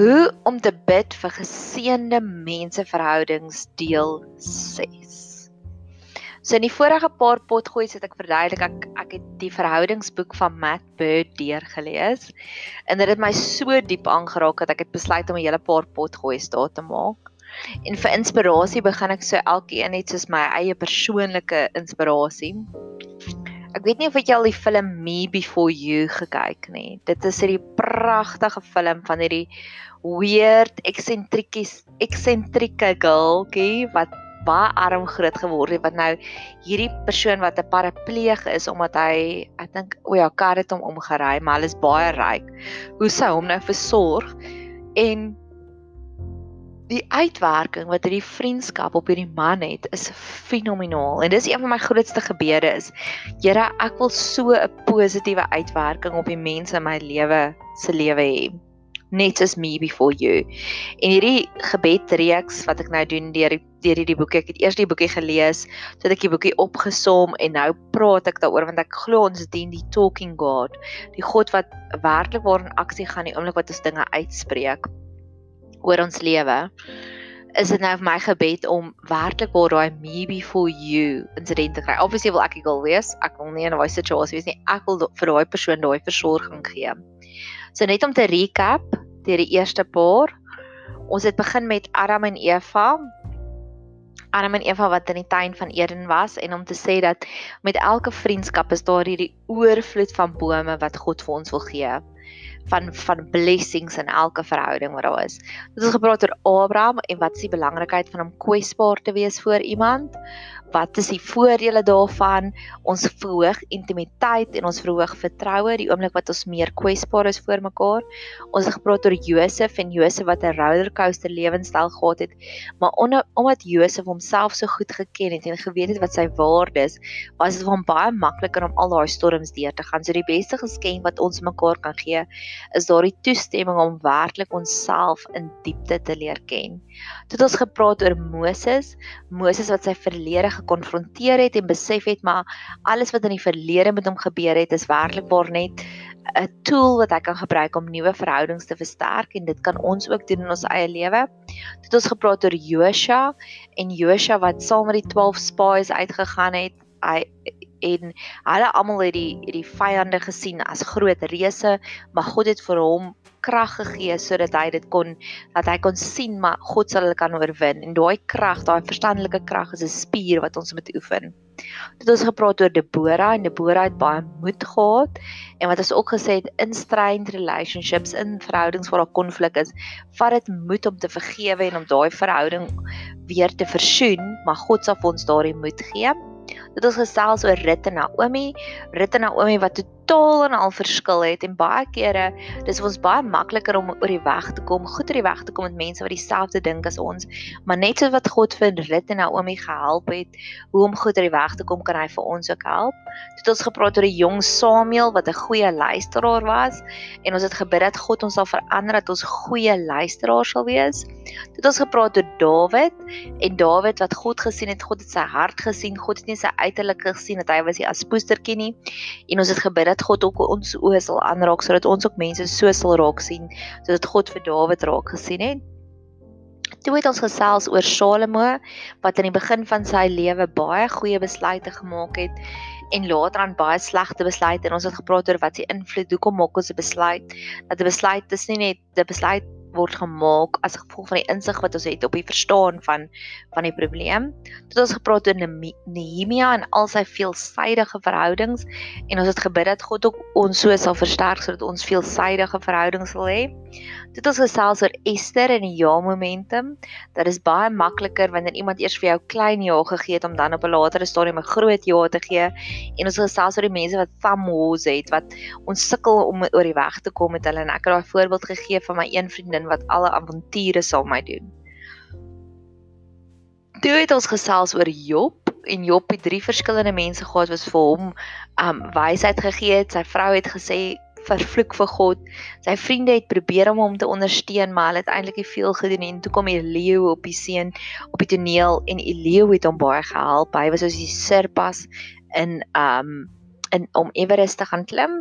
Hoe om te bid vir geseënde menseverhoudings deel 6. So in die vorige paar potgoeie het ek verduidelik ek ek het die verhoudingsboek van Matt Bird deurgelees en dit het my so diep aangeraak dat ek het besluit om 'n hele paar potgoeie daar te maak. En vir inspirasie begin ek so elkeen net soos my eie persoonlike inspirasie. Ek weet nie of jy al die film Me Before You gekyk nie. Dit is 'n pragtige film van hierdie weird eksentrikies eksentrieke girlkie wat baie arm groot geword het wat nou hierdie persoon wat 'n parapleeg is omdat hy ek dink o ja, kar het hom omgery, maar hulle is baie ryk. Hoe sou hom nou versorg? En die uitwerking wat hierdie vriendskap op hierdie man het is fenomenaal. En dis een van my grootste gebede is Here ek wil so 'n positiewe uitwerking op die mense in my lewe se lewe hê net as me before you. En hierdie gebedreeks wat ek nou doen deur deur hierdie boekie ek het eers die boekie gelees sodat ek die boekie opgesom en nou praat ek daaroor want ek glo ons dien die talking god die god wat werklik waar in aksie gaan die oomblik wat ons dinge uitspreek oor ons lewe is dit nou vir my gebed om werklik waar daai me before you insident te kry. Obviously wil ek wil wees, ek wil nie in daai situasie wees nie. Ek wil vir daai persoon daai versorging gee. So net om te recap, deur die eerste paar, ons het begin met Adam en Eva. Adam en Eva wat in die tuin van Eden was en om te sê dat met elke vriendskap is daar hierdie oorvloed van bome wat God vir ons wil gee van van blessings in elke verhouding wat daar is. Dit is gepraat oor Abraham en wat is die belangrikheid van om kwesbaar te wees vir iemand? wat is die voordele daarvan? Ons verhoog intimiteit en ons verhoog vertroue die oomblik wat ons meer kwesbaar is vir mekaar. Ons het gepraat oor Josef en Josef wat 'n rollercoaster lewenstyl gehad het, maar onder, omdat Josef homself so goed geken het en geweet het wat sy waarde is, was dit vir hom baie makliker om al daai storms deur te gaan. So die beste geskenk wat ons mekaar kan gee, is daardie toestemming om werklik onsself in diepte te leer ken. Toe het ons gepraat oor Moses, Moses wat sy verlede gekonfronteer het en besef het maar alles wat in die verlede met hom gebeur het is werklik waar net 'n tool wat hy kan gebruik om nuwe verhoudings te versterk en dit kan ons ook doen in ons eie lewe. Dit ons gepraat oor Josua en Josua wat saam met die 12 spies uitgegaan het. Hy en hulle almal het die die vyande gesien as groot reuse, maar God het vir hom krag gegee sodat hy dit kon dat hy kon sien maar God sal hulle kan oorwin en daai krag, daai verstandelike krag is 'n spier wat ons moet oefen. Dit ons gepraat oor Debora en Debora het baie moed gehad en wat ons ook gesê het in strained relationships in verhoudings waar daar konflik is, vat dit moed om te vergewe en om daai verhouding weer te versoen, maar God sal vir ons daardie moed gee. Dit is gesels oor Rut en Naomi, Rut en Naomi wat totaal en al verskil het en baie kere dis ons baie makliker om oor die weg te kom, goed oor die weg te kom met mense wat dieselfde dink as ons, maar net so wat God vir Rut en Naomi gehelp het, hoe om goed oor die weg te kom, kan hy vir ons ook help. Dit ons gepraat oor 'n jong Samuel wat 'n goeie luisteraar was en ons het gebid dat God ons sal verander dat ons goeie luisteraars sal wees. Dit ons gepraat oor Dawid en Dawid wat God gesien het, God het sy hart gesien, God het nie sy uiterlik gesien dat hy was die aspoestertjie nie en ons het gebid dat God ook ons oë sal aanraak sodat ons ook mense so sal raak sien sodat God vir Dawid raak gesien het. Toe het ons gesels oor Salomo wat aan die begin van sy lewe baie goeie besluite gemaak het en later aan baie slegte besluite en ons het gepraat oor wat se invloed hoekom maak ons 'n besluit dat 'n besluit is nie net 'n besluit word gemaak as gevolg van die insig wat ons het op die verstaan van van die probleem. Dit ons gepraat oor Nehemia en al sy veelsidige verhoudings en ons het gebid dat God ook ons so sal versterk sodat ons veelsidige verhoudings sal hê. Dit ons gesels oor Esther en die ja momentum. Dit is baie makliker wanneer iemand eers vir jou klein ja gegee het om dan op 'n latere stadium 'n groot ja te gee. En ons gesels oor die mense wat famose het wat ons sukkel om oor die weg te kom met hulle en ek het daai voorbeeld gegee van my een vriendin wat alle avonture met my doen. Toe het ons gesels oor Job en Job het drie verskillende mense gehad wat vir hom um wysheid gegee het. Sy vrou het gesê vervloek vir God. Sy vriende het probeer om hom te ondersteun, maar hulle het eintlik nie veel gedoen nie. Toe kom Elio op die seën op die toneel en Elio het hom baie gehelp. Hy was soos die sirpas in um in om Everest te gaan klim.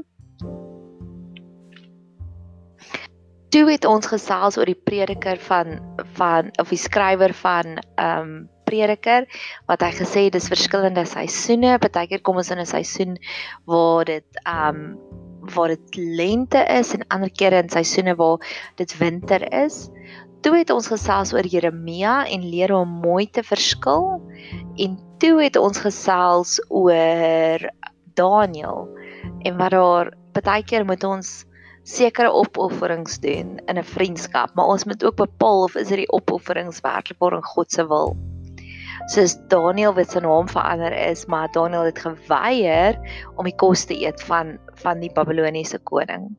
Toe het ons gesels oor die prediker van van of die skrywer van ehm um, prediker wat hy gesê dis verskillende seisoene. Partykeer kom ons in 'n seisoen waar dit ehm um, waar dit lente is en ander kere in seisoene waar dit winter is. Toe het ons gesels oor Jeremia en leer hom mooi te verskil en toe het ons gesels oor Daniel en wat daar baie keer moet ons sekere opofferings doen in 'n vriendskap, maar ons moet ook bepaal of is dit die opofferings werklik volgens God se wil. Soos Daniel wat sy naam verander is, maar Daniel het geweier om die kos te eet van van die Babiloniese koning.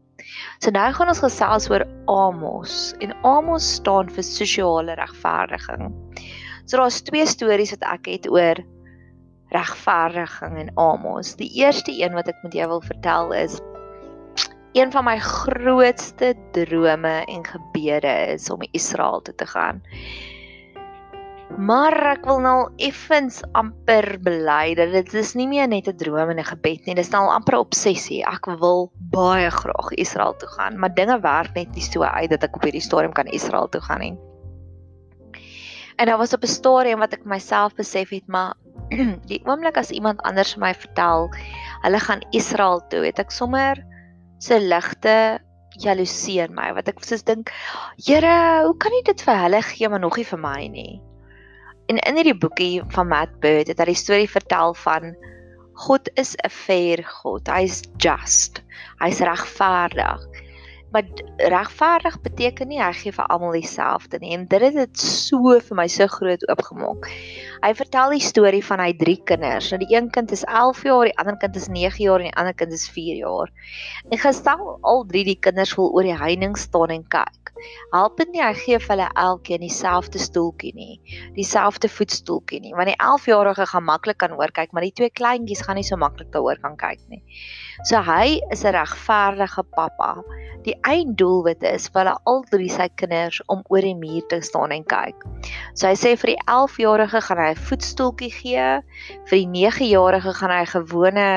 So nou gaan ons gesels oor Amos en Amos staan vir sosiale regverdiging. So daar's twee stories wat ek het oor regverdiging in Amos. Die eerste een wat ek met jou wil vertel is een van my grootste drome en gebede is om Israel toe te gaan. Maar ek wil nou effens amper bely dat dit is nie meer net 'n droom en 'n gebed nie, dis nou amper 'n obsessie. Ek wil baie graag Israel toe gaan, maar dinge werk net nie so uit dat ek op hierdie stadium kan Israel toe gaan nie. En daar was op 'n stadium wat ek myself besef het, maar die oomblik as iemand anders vir my vertel hulle gaan Israel toe, het ek sommer se ligte jaloesie in my wat ek soos dink Here hoe kan jy dit vir hulle gee maar nog nie vir my nie? En in hierdie boekie van Matt Bird het hy die storie vertel van God is 'n fair God. Hy's just. Hy's regverdig Maar regverdig beteken nie hy gee vir almal dieselfde nie. En dit het dit so vir my so groot oopgemaak. Hy vertel die storie van hy drie kinders. Nou die een kind is 11 jaar, die ander kind is 9 jaar en die ander kind is 4 jaar. En gestel al drie die kinders wil oor die heining staan en kyk. Help dit nie hy gee vir hulle elkeen dieselfde stoeltjie nie, dieselfde voetstoeltjie nie. Want die 11-jarige gaan maklik kan hoor kyk, maar die twee kleintjies gaan nie so maklik daaroor kan kyk nie. So hy is 'n regverdige pappa Die einddoelwit is vir hulle al drie sy kinders om oor die muur te staan en kyk. So hy sê vir die 11-jarige gaan hy 'n voetstoeltjie gee, vir die 9-jarige gaan hy 'n gewone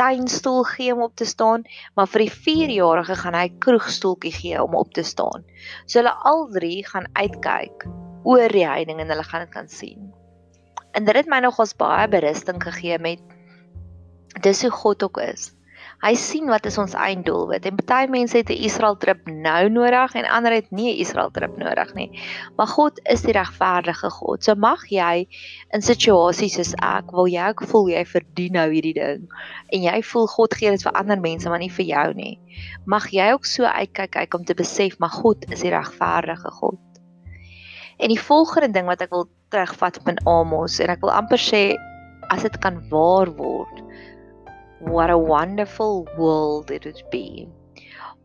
tuinstoel gee om op te staan, maar vir die 4-jarige gaan hy kroegstoeltjie gee om op te staan. So hulle al drie gaan uitkyk oor die heining en hulle gaan dit kan sien. En dit het my nogals baie berusting gegee met dis hoe God ook is. Hy sien wat is ons einddoelwit. En baie mense het 'n Israel trip nou nodig en ander het nie 'n Israel trip nodig nie. Maar God is die regverdige God. So mag jy in situasies soos ek, wil jy ook voel jy verdien nou hierdie ding en jy voel God gee dit vir ander mense maar nie vir jou nie. Mag jy ook so uitkyk kyk om te besef maar God is die regverdige God. En die volgende ding wat ek wil terugvat op in Amos en ek wil amper sê as dit kan waar word what a wonderful world it would be.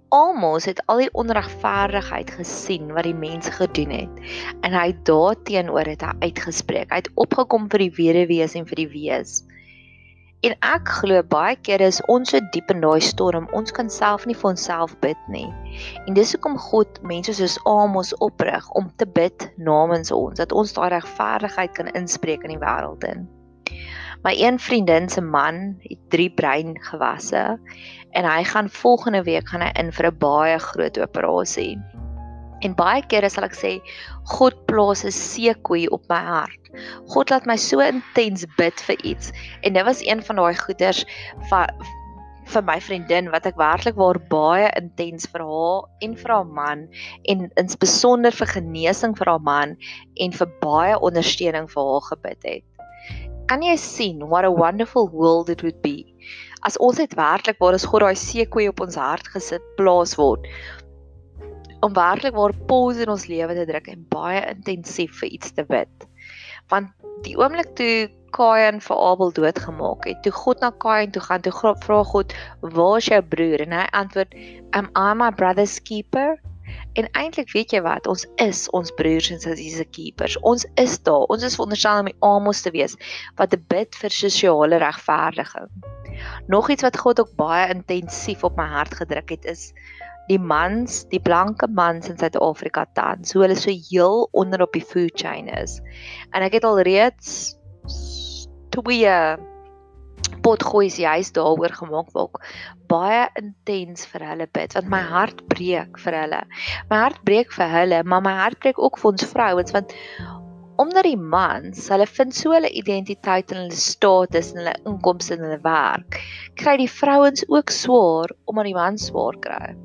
Almos het al die onregverdigheid gesien wat die mense gedoen het en hy daarteenoor het hy uitgespreek. Hy het opgekom vir die weduwees en vir die wees. En ek glo baie kere is ons so diep in daai storm, ons kan self nie vir onsself bid nie. En dis hoekom God mense soos Amos oprig om te bid namens ons, dat ons daai regverdigheid kan inspreek in die wêreld in. My een vriendin se man het drie brein gewasse en hy gaan volgende week gaan hy in vir 'n baie groot operasie. En baie kere sal ek sê God plaas 'n seekoei op my hart. God laat my so intens bid vir iets en dit was een van daai goeders van vir my vriendin wat ek werklik waar baie intens vir haar en vir haar man en in besonder vir genesing vir haar man en vir baie ondersteuning vir haar gebid het kan jy sien what a wonderful world it would be. As ons net werklik waar is God daai seekoei op ons hart gesit plaas word. Om werklik waar pause in ons lewe te druk en baie intensief vir iets te bid. Want die oomblik toe Kain vir Abel doodgemaak het toe God na Kain toe gaan toe vra God waar is jou broer? En hy antwoord am I my brother's keeper En eintlik weet jy wat, ons is ons broers en sussies se keepers. Ons is daar. Ons is veronderstel om die Amos te wees wat bid vir sosiale regverdiging. Nog iets wat God ook baie intensief op my hart gedruk het is die mans, die blanke mans in Suid-Afrika tans, hoe hulle so heel onder op die food chain is. En ek het al reeds twee potgooi is juist daaroor gemaak word baie intens vir hulle bid want my hart breek vir hulle. My hart breek vir hulle maar my hart breek ook vir ons vrouens want omdat die mans hulle vind so hulle identiteit en hulle status en hulle inkomste en hulle werk kry die vrouens ook swaar omdat die mans swaar kry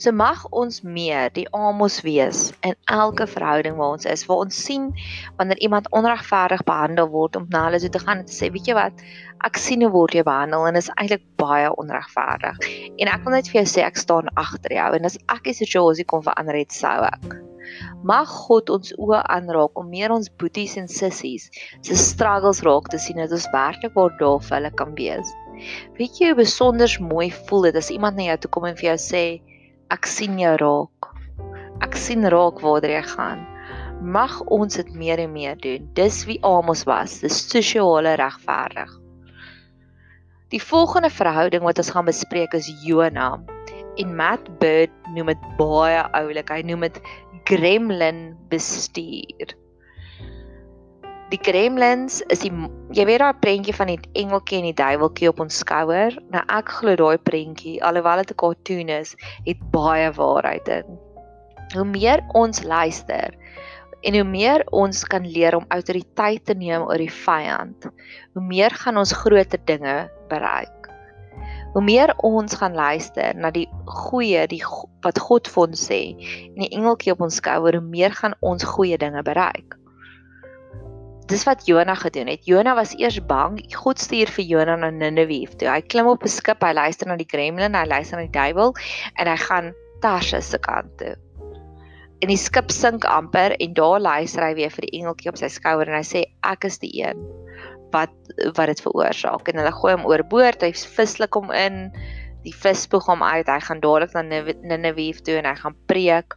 So mag ons meer die amos wees in elke verhouding waar ons is. Waar ons sien wanneer iemand onregverdig behandel word om na hulle toe te gaan en te sê, weet jy wat, ek sien hoe word jy behandel en dit is eintlik baie onregverdig. En ek wil net vir jou sê ek staan agter jou en as ek die situasie kon verander het sou ek. Mag God ons oë aanraak om meer ons boeties en sissies se struggles raak te sien dat ons werklik waar daar vir hulle kan wees. Weet jy hoe besonder mooi voel dit as iemand na jou toe kom en vir jou sê Ek sien jou raak. Ek sien raak waar jy gaan. Mag ons dit meer en meer doen. Dis wie Amos was, dis sosiale regverdig. Die volgende verhouding wat ons gaan bespreek is Jona. En Matt Bird noem dit baie oulik. Hy noem dit gremlin bestuur. Die gremlins is die jy weet daai prentjie van die engeltjie en die duiweltjie op ons skouer. Nou ek glo daai prentjie, alhoewel dit 'n cartoon is, het baie waarheid in. Hoe meer ons luister en hoe meer ons kan leer om autoriteit te neem oor die vyand, hoe meer gaan ons groter dinge bereik. Hoe meer ons gaan luister na die goeie, die wat God vir ons sê en die engeltjie op ons skouer, hoe meer gaan ons goeie dinge bereik dis wat Jona gedoen het. Jona was eers bang. God stuur vir Jona na Ninive toe. Hy klim op 'n skip, hy luister na die gremlin, hy luister na die duiwel en hy gaan Tarshish se kant toe. En die skip sink amper en daar luister hy weer vir die engeltjie op sy skouer en hy sê ek is die een wat wat dit veroorsaak en hulle gooi hom oorboord. Hy vislik hom in. Die vis spoeg hom uit. Hy gaan dadelik na Ninive toe en hy gaan preek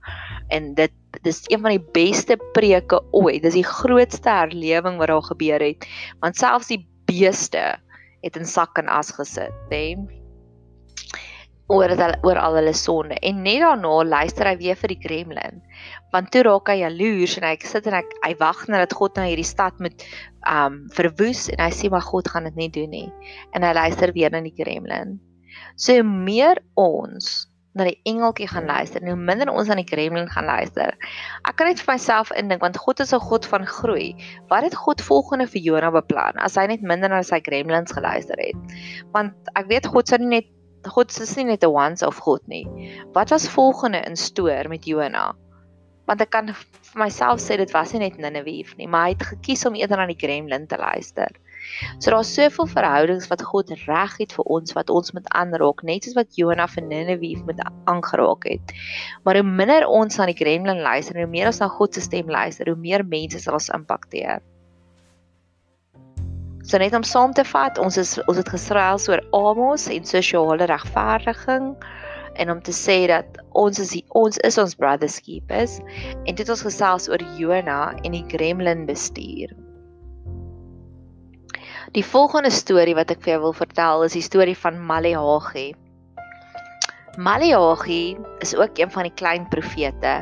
en dit dis een van die beste preke ooit. Dis die grootste herlewing wat daar gebeur het. Want selfs die beeste het in sak en as gesit, hè. Oor dit oor al hulle sonde. En net daarna luister hy weer vir die gremlin. Want toe raak hy jaloers en hy sit en hy, hy wag net dat God nou hierdie stad moet um verwoes en hy sê maar God gaan dit nie doen nie. En hy luister weer na die gremlin. So meer ons na die engeltjie gaan luister en hoe minder ons aan die gremlin gaan luister. Ek kan net vir myself indink want God is 'n God van groei. Wat het God volgende vir Jona beplan as hy net minder na sy gremlins geluister het? Want ek weet God sou nie net God is nie net 'n once of God nie. Wat was volgende in stoor met Jona? Want ek kan vir myself sê dit was nie net Ninive nie, maar hy het gekies om eerder na die gremlin te luister. So daar's soveel verhoudings wat God reg het vir ons wat ons moet aanraak, net soos wat Jonah vir Ninive moet aangeraak het. Maar hoe minder ons aan die gremlin luister, hoe meer ons na God se stem luister, hoe meer mense sal ons impakteer. So net om saam te vat, ons is ons het gesraal oor Amos en sosiale regverdiging en om te sê dat ons is die, ons is ons brothers keepers en dit ons gesels oor Jonah en die gremlin bestuur. Die volgende storie wat ek vir jou wil vertel is die storie van Maleagi. Maleagi is ook een van die klein profete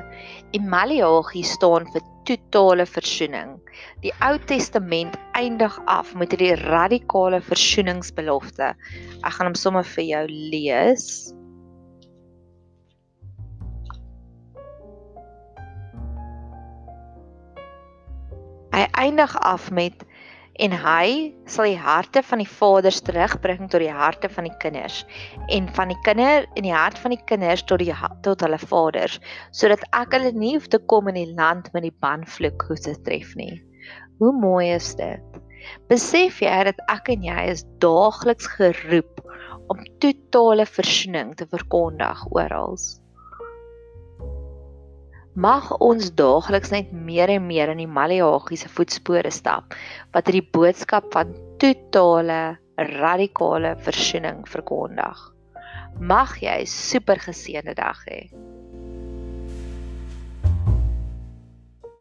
en Maleagi staan vir totale versoening. Die Ou Testament eindig af met hierdie radikale versoeningsbelofte. Ek gaan hom sommer vir jou lees. Hy eindig af met en hy sal die harte van die vaders terugbring tot die harte van die kinders en van die kinder in die hart van die kinders tot die tot hulle vaders sodat ek hulle nie hoef te kom in die land met die banvloek hoe se tref nie. Hoe mooi is dit? Besef jy dat ek en jy is daagliks geroep om totale versoening te verkondig oral Mag ons daagliks net meer en meer in die Maleagi se voetspore stap wat hierdie boodskap van totale radikale versoening verkondig. Mag jy 'n super geseënde dag hê.